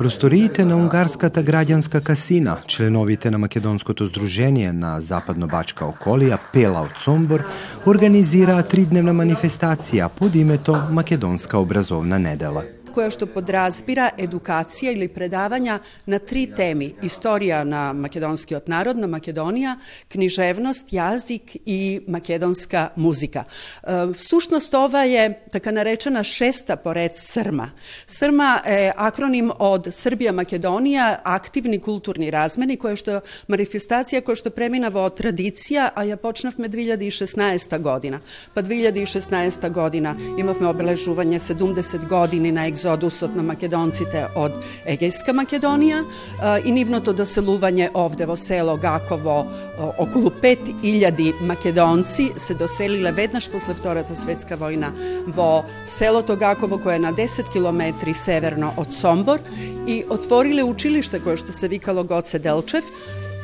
Просториите на Унгарската граѓанска касина, членовите на Македонското здружение на Западно-Бачка околија Пела од Сомбор организираа тридневна манифестација под името Македонска образовна недела koja što podrazbira edukacija ili predavanja na tri temi. Istorija na makedonski od narodna Makedonija, književnost, jazik i makedonska muzika. E, sušnost ova je taka narečena šesta pored Srma. Srma je akronim od Srbija Makedonija, aktivni kulturni razmeni, koja što manifestacija koja što preminavo tradicija, a ja počnavme 2016. godina. Pa 2016. godina imavme obeležuvanje 70 godini na egzodusот на македонците од Егејска Македонија и нивното доселување овде во село Гаково околу 5000 македонци се доселиле веднаш после Втората светска војна во селото Гаково кое е на 10 километри северно од Сомбор и отвориле училиште кое што се викало Гоце Делчев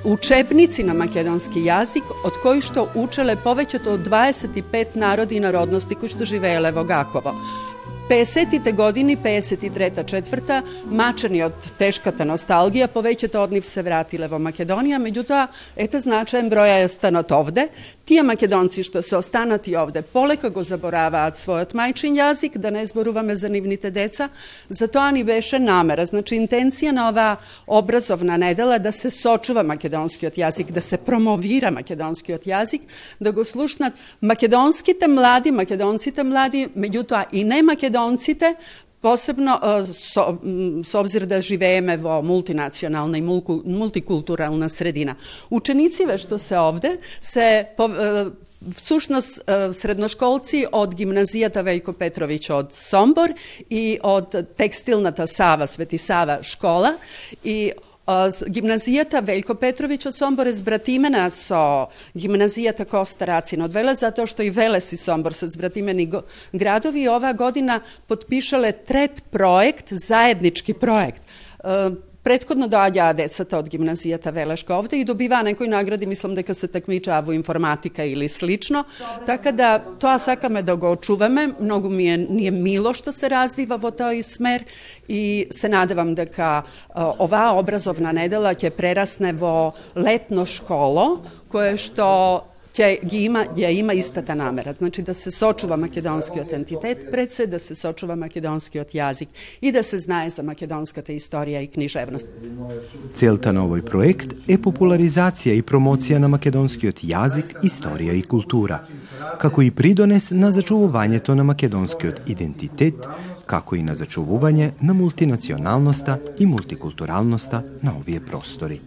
учебници на македонски јазик, од кои што учеле повеќето од 25 народи и народности кои што живееле во Гаково. 50-тите години, 53-та, четврта, мачени од тешката носталгија, повеќето од нив се вратиле во Македонија, меѓутоа, ете значаен број е останат овде. Тие македонци што се останати овде, полека го забораваат својот мајчин јазик, да не зборуваме за нивните деца, затоа ни беше намера, значи интенција на оваа образовна недела да се сочува македонскиот јазик, да се промовира македонскиот јазик, да го слушнат македонските млади, македонците млади, меѓутоа и не македонците македонците, посебно со, со обзир да живееме во мултинационална и мултикултурална средина. Ученициве што се овде се всушност средношколци од гимназијата Вејко Петровиќ од Сомбор и од текстилната Сава, Свети Сава школа и Гимназијата Велко Петровиќ од Сомбор е збратимена со гимназијата Коста Рацин од Велес, затоа што и Велес и Сомбор се збратимени градови и оваа година подпишале трет проект, заеднички проект Предходно доаѓаа децата од гимназијата Велешка овде и добиваа некои награди, мислам дека се такмичаа во информатика или слично. Така да тоа сакаме да го очуваме. Многу ми е ни е мило што се развива во тој смер и се надевам дека оваа образовна недела ќе прерасне во летно школо кое што ќе ги има, ја има истата намера. Значи да се сочува македонскиот ентитет пред се, да се сочува македонскиот јазик и да се знае за македонската историја и книжевност. Целта на овој проект е популаризација и промоција на македонскиот јазик, историја и култура, како и придонес на зачувувањето на македонскиот идентитет, како и на зачувување на мултинационалноста и мултикултуралноста на овие простори.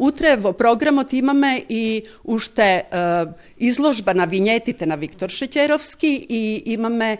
Утре во програмот имаме и уште е, изложба на винетите на Виктор Шеќеровски и имаме е,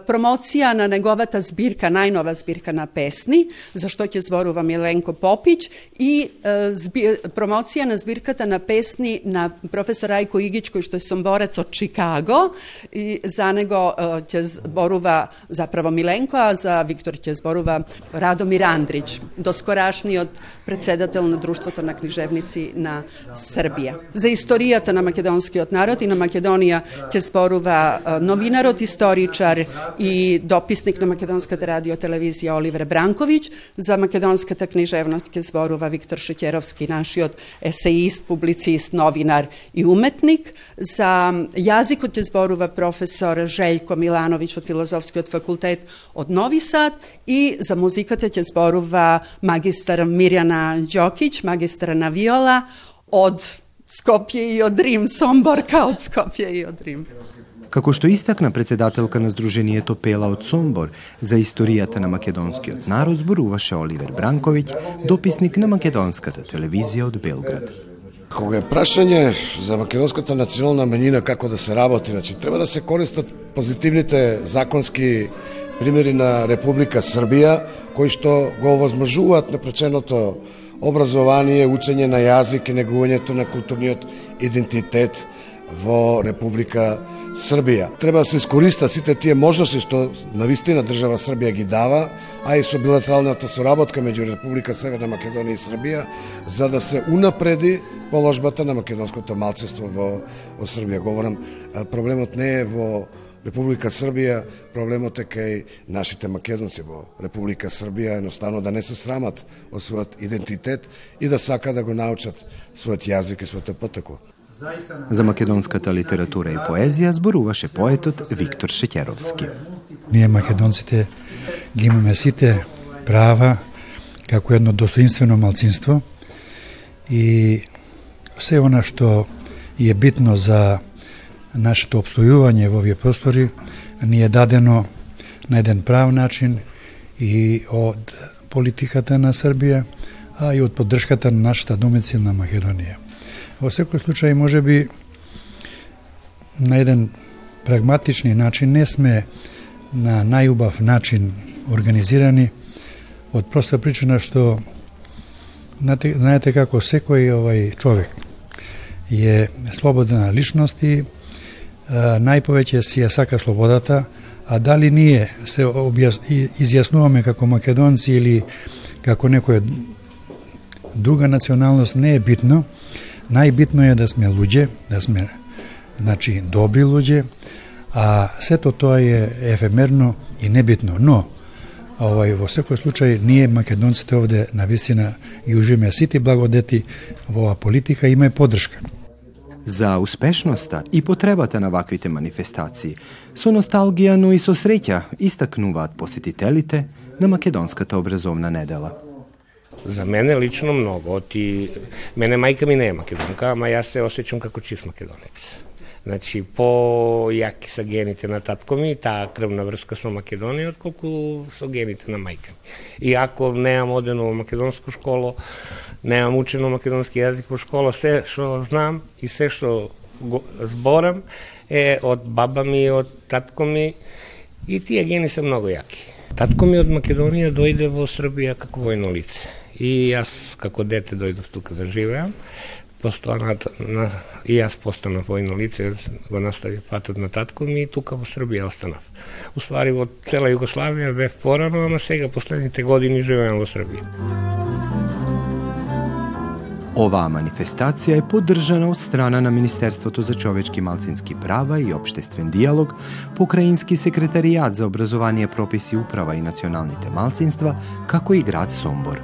промоција на неговата збирка, најнова збирка на песни, за што ќе зборува Миленко Попиć и е, зби, промоција на збирката на песни на професор Ајко Игиќ, кој што е сомборец од Чикаго и за него е, ќе зборува заправо Миленко, а за Виктор ќе зборува Радомир Андрич, доскорашниот председател на Друштвото на книжевници на Србија. За историјата на македонскиот народ и на Македонија ќе зборува новинарот, историчар и дописник на Македонската радио телевизија Оливер Бранковиќ. За македонската книжевност ќе зборува Виктор Шеќеровски, нашиот есеист, публицист, новинар и уметник. За јазикот ќе зборува професор Желјко Милановиќ од Филозофскиот факултет од Нови Сад и за музиката ќе зборува магистар Мирјана Ѓокиќ, магистар на виола од Скопје и од Рим, Сомборка од Скопје и од Рим. Како што истакна председателка на Сдруженијето Пела од Сомбор, за историјата на македонскиот народ зборуваше Оливер Бранковиќ, дописник на македонската телевизија од Белград. Кога е прашање за македонската национална менина како да се работи, значи треба да се користат позитивните законски примери на Република Србија, кои што го овозможуваат непреченото образование, учење на јазик и негувањето на културниот идентитет во Република Србија. Треба да се искориста сите тие можности што на вистина држава Србија ги дава, а и со билатералната соработка меѓу Република Северна Македонија и Србија, за да се унапреди положбата на македонското малцество во, во Србија. Говорам, проблемот не е во Република Србија, проблемот е кај нашите македонци во Република Србија, едноставно да не се срамат од својот идентитет и да сака да го научат својот јазик и своето потекло. За македонската литература и поезија зборуваше поетот Виктор Шеќеровски. Ние македонците ги имаме сите права како едно достоинствено малцинство и се она што е битно за нашето обстојување во овие простори ни е дадено на еден прав начин и од политиката на Србија, а и од поддршката на нашата домицилна Македонија. Во секој случај, може би, на еден прагматични начин не сме на најубав начин организирани од проста причина што знаете, знаете како секој овај човек е слободна личност и најповеќе си ја сака слободата, а дали ние се објас, изјаснуваме како македонци или како некоја друга националност не е битно, Најбитно е да сме луѓе, да сме значи добри луѓе, а сето тоа е ефемерно и небитно, но овај во секој случај ние македонците овде на вистина и ужиме сите благодети во оваа политика има и поддршка. За успешноста и потребата на ваквите манифестации, со носталгија, но и со среќа, истакнуваат посетителите на Македонската образовна недела. За мене лично многу. Ти... Мене мајка ми не е македонка, ама јас се осеќам како чист македонец. Значи, по јаки са гените на татко ми, таа крвна врска со Македонија, отколку со гените на мајка ми. И ако неам одено во македонско школо, неам учено македонски јазик во школа, се што знам и се што го зборам е од баба ми, од татко ми, и тие гени се многу јаки. Татко ми од Македонија дојде во Србија како војно лице И јас како дете дојдов тука да живеам. Постанат, на, и јас постанав војно лице, го настави патот на татко ми и тука во Србија останав. Уствари во цела Југославија бев порано, ама сега последните години живеам во Србија. Оваа манифестација е поддржана од страна на Министерството за човечки малцински права и обштествен диалог, Покраински секретаријат за образование, прописи, управа и националните малцинства, како и град Сомбор.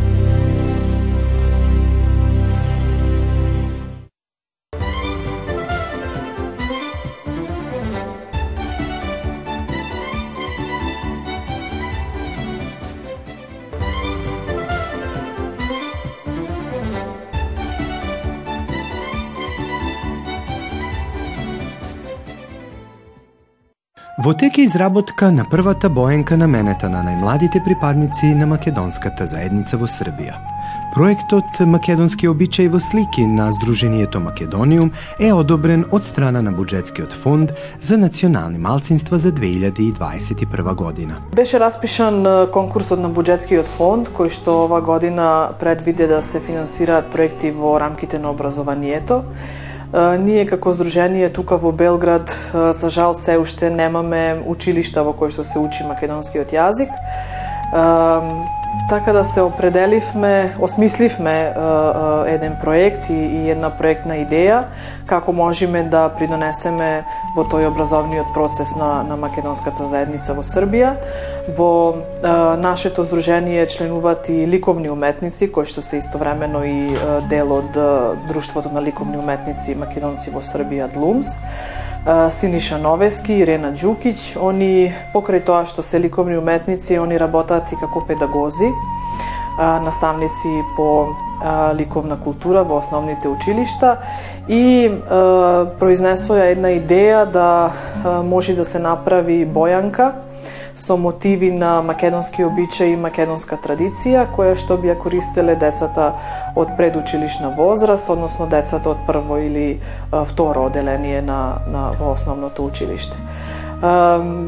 Во тека изработка на првата боенка на менета на најмладите припадници на македонската заедница во Србија. Проектот Македонски обичај во слики на Сдруженијето Македониум е одобрен од страна на буџетскиот фонд за национални малцинства за 2021 година. Беше распишан конкурсот на буџетскиот фонд кој што ова година предвиде да се финансираат проекти во рамките на образованието. Ние како здружение тука во Белград, за жал се уште немаме училишта во кои што се учи македонскиот јазик. Така да се определивме, осмисливме еден проект и, и една проектна идеја како можеме да придонесеме во тој образовниот процес на, на македонската заедница во Србија. Во е, нашето здружение членуваат и ликовни уметници, кои што се истовремено и дел од Друштвото на ликовни уметници македонци во Србија Длумс. Синиша Новески, Ирена Ѓукиќ, они покрај тоа што се ликовни уметници, они работат и како педагози, наставници по ликовна култура во основните училишта и произнесоја една идеја да може да се направи бојанка со мотиви на македонски обичаи и македонска традиција, која што би ја користеле децата од предучилишна возраст, односно децата од прво или второ оделение на, на во основното училиште.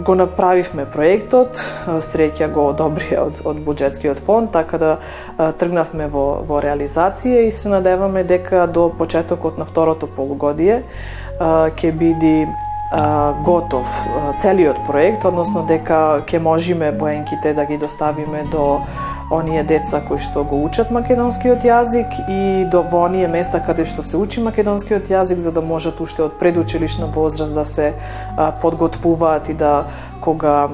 Го направивме проектот, среќа го одобри од, од буџетскиот фонд, така да тргнавме во, во реализација и се надеваме дека до почетокот на второто полугодие ќе биде готов целиот проект, односно дека ќе можиме поенките да ги доставиме до оние деца кои што го учат македонскиот јазик и до во оние места каде што се учи македонскиот јазик за да можат уште од предучилишна возраст да се подготвуваат и да кога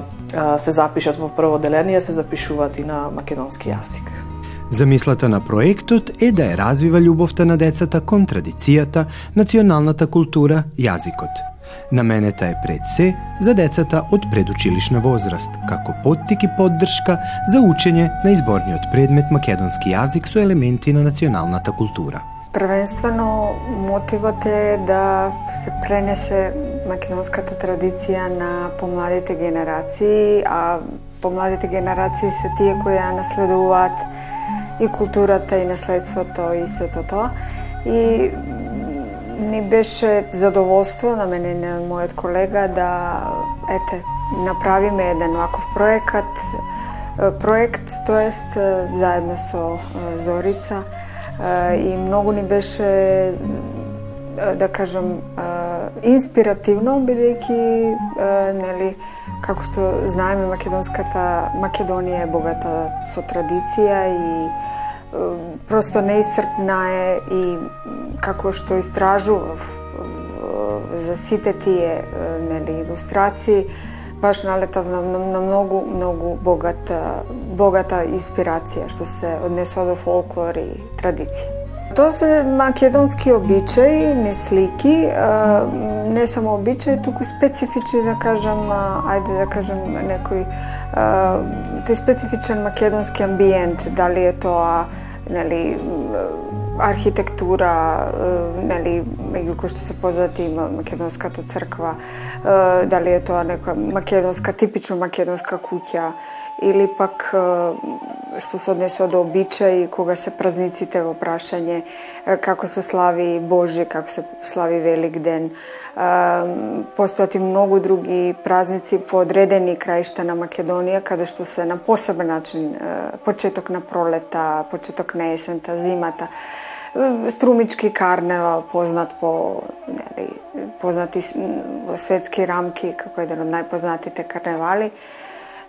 се запишат во прво деление се запишуваат и на македонски јазик. Замислата на проектот е да ја развива љубовта на децата кон традицијата, националната култура, јазикот. Наменета е пред се за децата од предучилишна возраст, како поттик и поддршка за учење на изборниот предмет македонски јазик со елементи на националната култура. Првенствено мотивот е да се пренесе македонската традиција на помладите генерации, а помладите генерации се тие кои ја наследуваат и културата и наследството и сето тоа. И ни беше задоволство на мене и на мојот колега да ете направиме еден ваков проекат проект, тоест заедно со Зорица. И многу ни беше да кажам инспиративно бидејќи нели како што знаеме македонската Македонија е богата со традиција и просто неисцрпна е и како што истражував за сите тие нели илустрации баш налетав на, на, на многу многу богата богата инспирација што се однесува до фолклор и традиција. Тоа се македонски обичаи, не слики, не само обичаи, туку специфични да кажам, ајде да кажам некој тој специфичен македонски амбиент, дали е тоа нели архитектура, нели меѓу кои што се познати има македонската црква, дали е тоа нека македонска типично македонска куќа или пак што се однесува до обичаи кога се празниците во прашање, како се слави Божи, како се слави Велик ден. Постојат и многу други празници по одредени краишта на Македонија, каде што се на посебен начин почеток на пролета, почеток на есента, зимата. Струмички карневал, познат по нели, познати во светски рамки како еден од најпознатите карневали.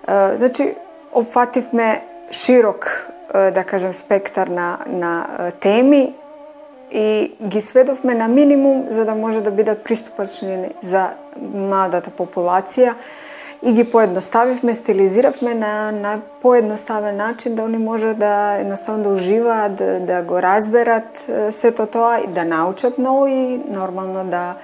Значи, опфативме широк, да кажем, спектар на, на теми и ги сведовме на минимум за да може да бидат приступачни за младата популација и ги поедноставивме, стилизиравме на, на поедноставен начин да они може да едноставно да уживаат, да, да го разберат сето тоа и да научат ново и нормално да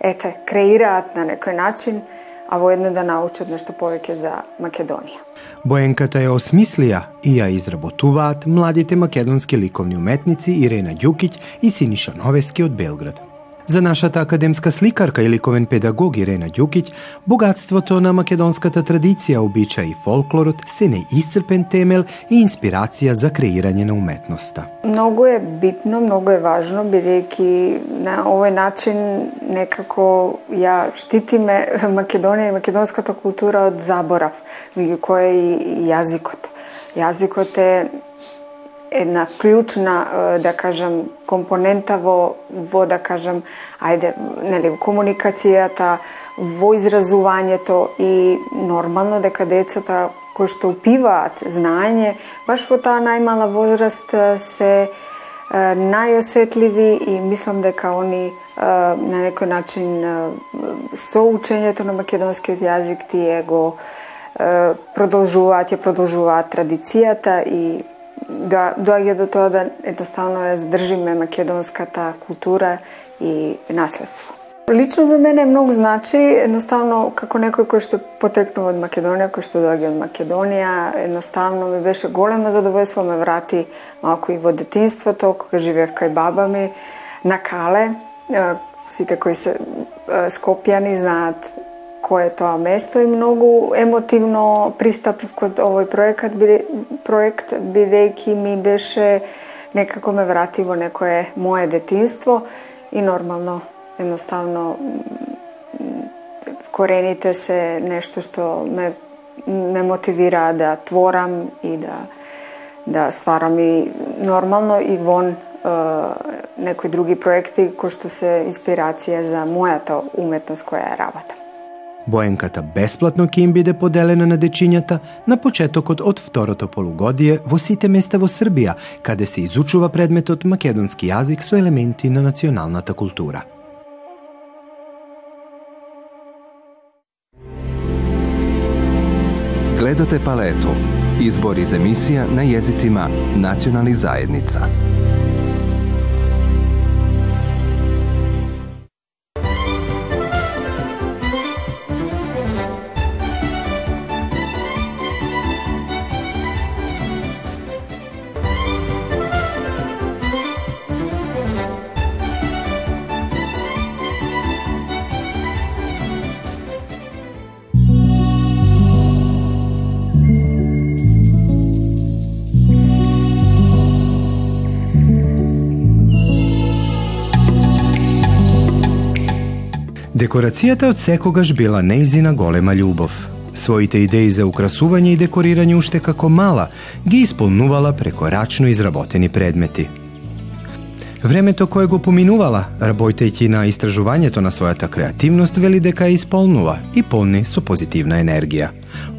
ете, креираат на некој начин а воедно да научат нешто повеќе за Македонија. Боенката ја осмислија и ја изработуваат младите македонски ликовни уметници Ирена Ѓукиќ и Синиша Новески од Белград. За нашата академска сликарка и ликовен педагог Ирена Ѓукиќ, богатството на македонската традиција, обичаи и фолклорот се неисцрпен темел и инспирација за креирање на уметноста. Многу е битно, многу е важно, бидејќи на овој начин некако ја штитиме Македонија и македонската култура од заборав, меѓу кој и јазикот. Јазикот е една клучна, да кажам, компонента во, во да кажам, ајде, нели, комуникацијата, во изразувањето и нормално дека децата кои што упиваат знаење, баш во таа најмала возраст се најосетливи и мислам дека они на некој начин со учењето на македонскиот јазик тие го продолжуваат, ја продолжуваат традицијата и да доаѓа до тоа да едноставно ја задржиме македонската култура и наследство. Лично за мене многу значи, едноставно како некој кој што потекнува од Македонија, кој што доаѓа од Македонија, едноставно ми беше големо задоволство ме врати малку и во детинството, кога живеев кај баба ми на Кале. Сите кои се скопјани знаат кое е тоа место и многу емотивно пристапив код овој проект, биде, проект бидејќи ми беше некако ме врати во некое мое детинство и нормално едноставно корените се нешто што ме ме мотивира да творам и да да стварам и нормално и вон некои други проекти кои што се инспирација за мојата уметност која е работам. Боенката бесплатно ќе им биде поделена на дечињата на почетокот од второто полугодие во сите места во Србија, каде се изучува предметот македонски јазик со елементи на националната култура. Гледате палету. Избор из емисија на језицима национални заедница. Декорацијата од секогаш била нејзина голема љубов. Своите идеи за украсување и декорирање уште како мала ги исполнувала преко рачно изработени предмети. Времето кое го поминувала, работејќи на истражувањето на својата креативност, вели дека ја исполнува и полни со позитивна енергија.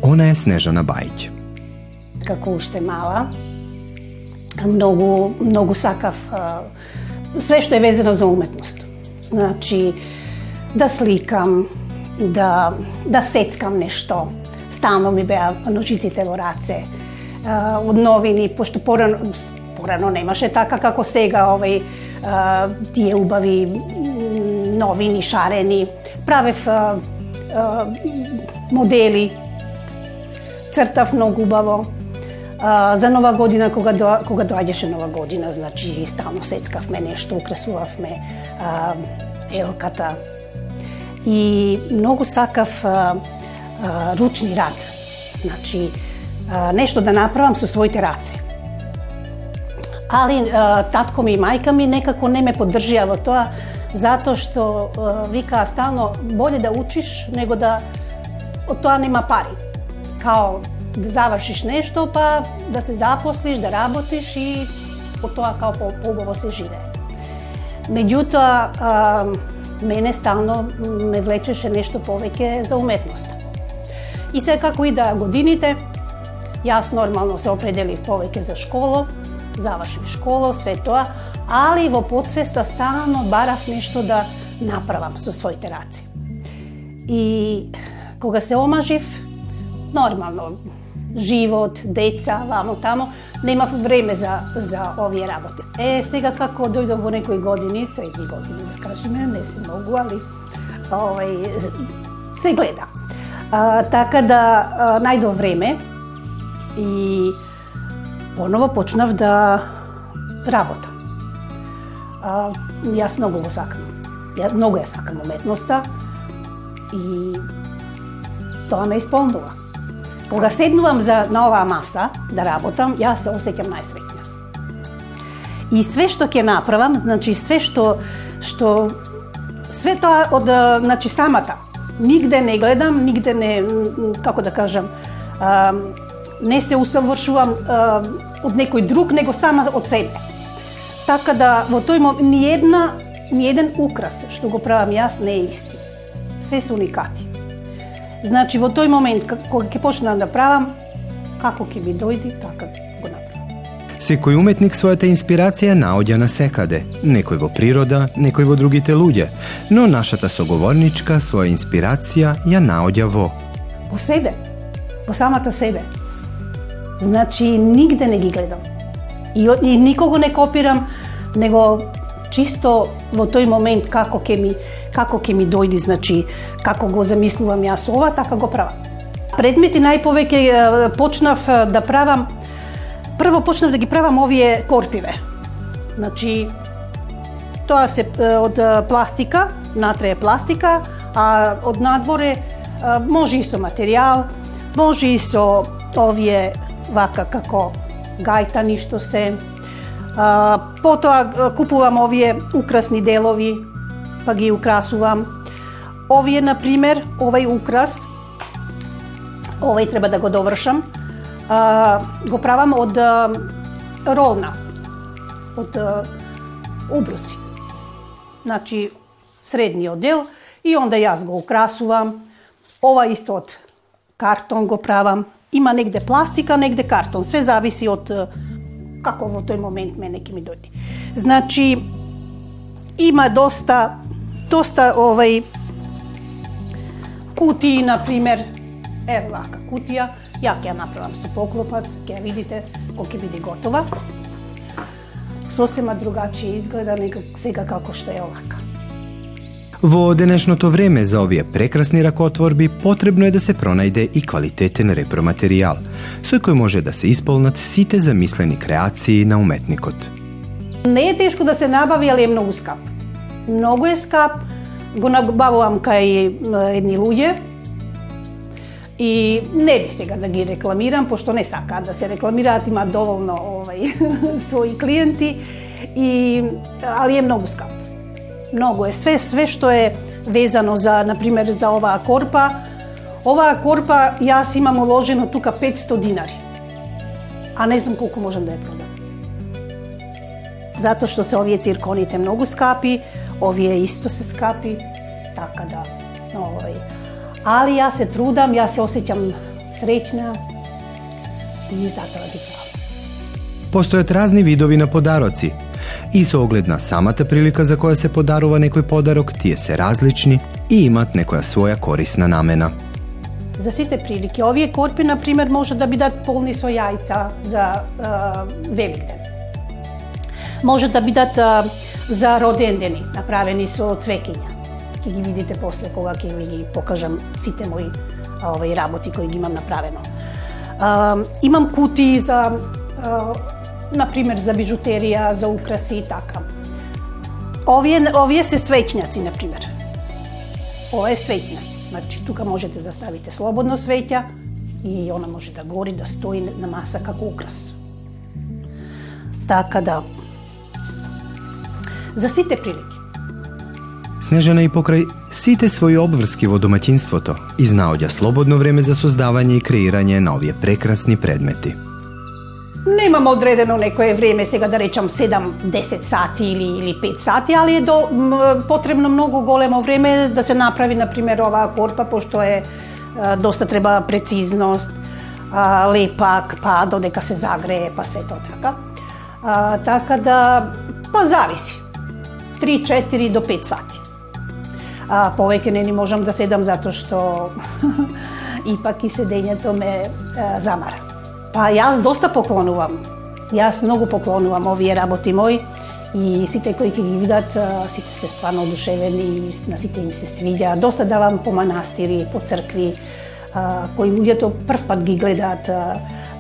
Она е Снежана Бајќ. Како уште мала, многу, многу сакав све што е везено за уметност. Значи, да сликам, да, да сецкам нешто. Стално ми беа ножиците во раце. Од новини, пошто порано, порано немаше така како сега, овој тие убави новини, шарени. Правев модели, цртав многу убаво. за нова година кога до, кога доаѓаше нова година, значи стално сецкавме нешто, украсувавме елката, и многу сакав а, а, ручни рад. Значи, а, нешто да направам со своите раце. Али а, татко ми и мајка ми некако не ме поддржија во тоа, затоа што а, вика стално боле да учиш него да од тоа нема пари. Као да завршиш нешто, па да се запослиш, да работиш и од тоа као по-убаво се живее. Меѓутоа, мене стално ме влечеше нешто повеќе за уметноста. И се како и да годините, јас нормално се определив повеќе за школо, завршив школо, све тоа, али во подсвеста стално барав нешто да направам со своите раци. И кога се омажив, нормално, живот, деца, вамо тамо, немав време за, за овие работи. Е, сега како дојдов во некои години, средни години да кажеме, не се многу, али овај, се гледа. А, така да а, најдов време и поново почнав да работам. А, јас многу го сакам. Ја многу ја сакам уметноста и тоа ме исполнува. Кога седнувам за на оваа маса да работам, јас се осеќам најсреќна. И све што ќе направам, значи све што што све тоа од значи самата. Нигде не гледам, нигде не како да кажам, а, не се усовршувам а, од некој друг, него сама од себе. Така да во тој момент ни една ни еден украс што го правам јас не е исти. Све се уникати. Значи, во тој момент, кога ќе почнам да правам, како ќе ми дојди, така го направам. Секој уметник својата инспирација наоѓа на секаде, некој во природа, некој во другите луѓе, но нашата соговорничка своја инспирација ја наоѓа во Во себе, во самата себе. Значи, нигде не ги гледам. И, и никого не копирам, него чисто во тој момент како ќе ми како ќе ми дојди, значи како го замислувам јас ова, така го правам. Предмети најповеќе почнав да правам прво почнав да ги правам овие корпиве. Значи тоа се од пластика, натре е пластика, а од надворе може и со материјал, може и со овие вака како гајтани што се А, потоа купувам овие украсни делови, па ги украсувам. Овие, на пример, овај украс, овај треба да го довршам, а, го правам од а, ролна, од а, убруси. Значи, средниот дел и онда јас го украсувам. Ова исто од картон го правам. Има негде пластика, негде картон. Све зависи од како во тој момент мене ќе ми дојде. Значи, има доста, доста овај кутии, например, е вака кутија, ја ќе ја направам со поклопац, ќе ја видите кој ќе биде готова. Сосема другачи изгледа него сега како што е овака. Во денешното време за овие прекрасни ракотворби потребно е да се пронајде и квалитетен репроматеријал, со кој може да се исполнат сите замислени креации на уметникот. Не е тешко да се набави, али е многу скап. Многу е скап, го набавувам кај едни луѓе, И не би сега да ги рекламирам, пошто не сакаат да се рекламираат, има доволно овај, своји клиенти, и, али е многу скап многу е све све што е везано за на пример за оваа корпа. Оваа корпа јас имам уложено тука 500 динари. А не знам колку можам да ја продам. Затоа што се овие цирконите многу скапи, овие исто се скапи, така да, но овој. Али јас се трудам, јас се осеќам среќна и затоа ги правам. Постојат разни видови на подароци, И со оглед на самата прилика за која се подарува некој подарок, тие се различни и имат некоја своја корисна намена. За сите прилики, овие корпи, на пример, може да бидат полни со јајца за е, Великден. Може да бидат е, за родендени, направени со цвекиња. Ќе ги видите после кога ќе ви ги покажам сите мои овој работи кои ги имам направено. Е, имам кути за на пример за бижутерија, за украси и така. Овие, овие се свеќњаци, на пример. Ова е свеќна. Значи, тука можете да ставите слободно свеќа и она може да гори, да стои на маса како украс. Така да, за сите прилики. Снежана и покрај сите своји обврски во домаќинството, изнаоѓа слободно време за создавање и креирање на овие прекрасни предмети. Немам одредено некое време, сега да речам 7-10 сати или, или 5 сати, али е до, потребно многу големо време да се направи, на пример, оваа корпа, пошто е доста треба прецизност, лепак, па додека се загрее, па све тоа така. А, така да, па зависи. 3-4 до 5 сати. А, повеќе не ни можам да седам затоа што ипак и седењето ме а, замара. Па јас доста поклонувам. Јас многу поклонувам овие работи мои и сите кои ќе ги видат, сите се стварно одушевени и на сите им се свиѓа. Доста давам по манастири, по цркви, кои луѓето прв пат ги гледаат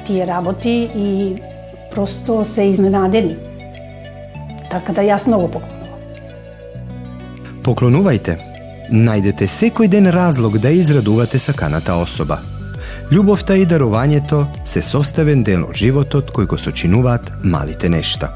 тие работи и просто се изненадени. Така да јас многу поклонувам. Поклонувајте. Најдете секој ден разлог да израдувате саканата особа. Љубовта и дарувањето се составен дел од животот кој го сочинуваат малите нешта.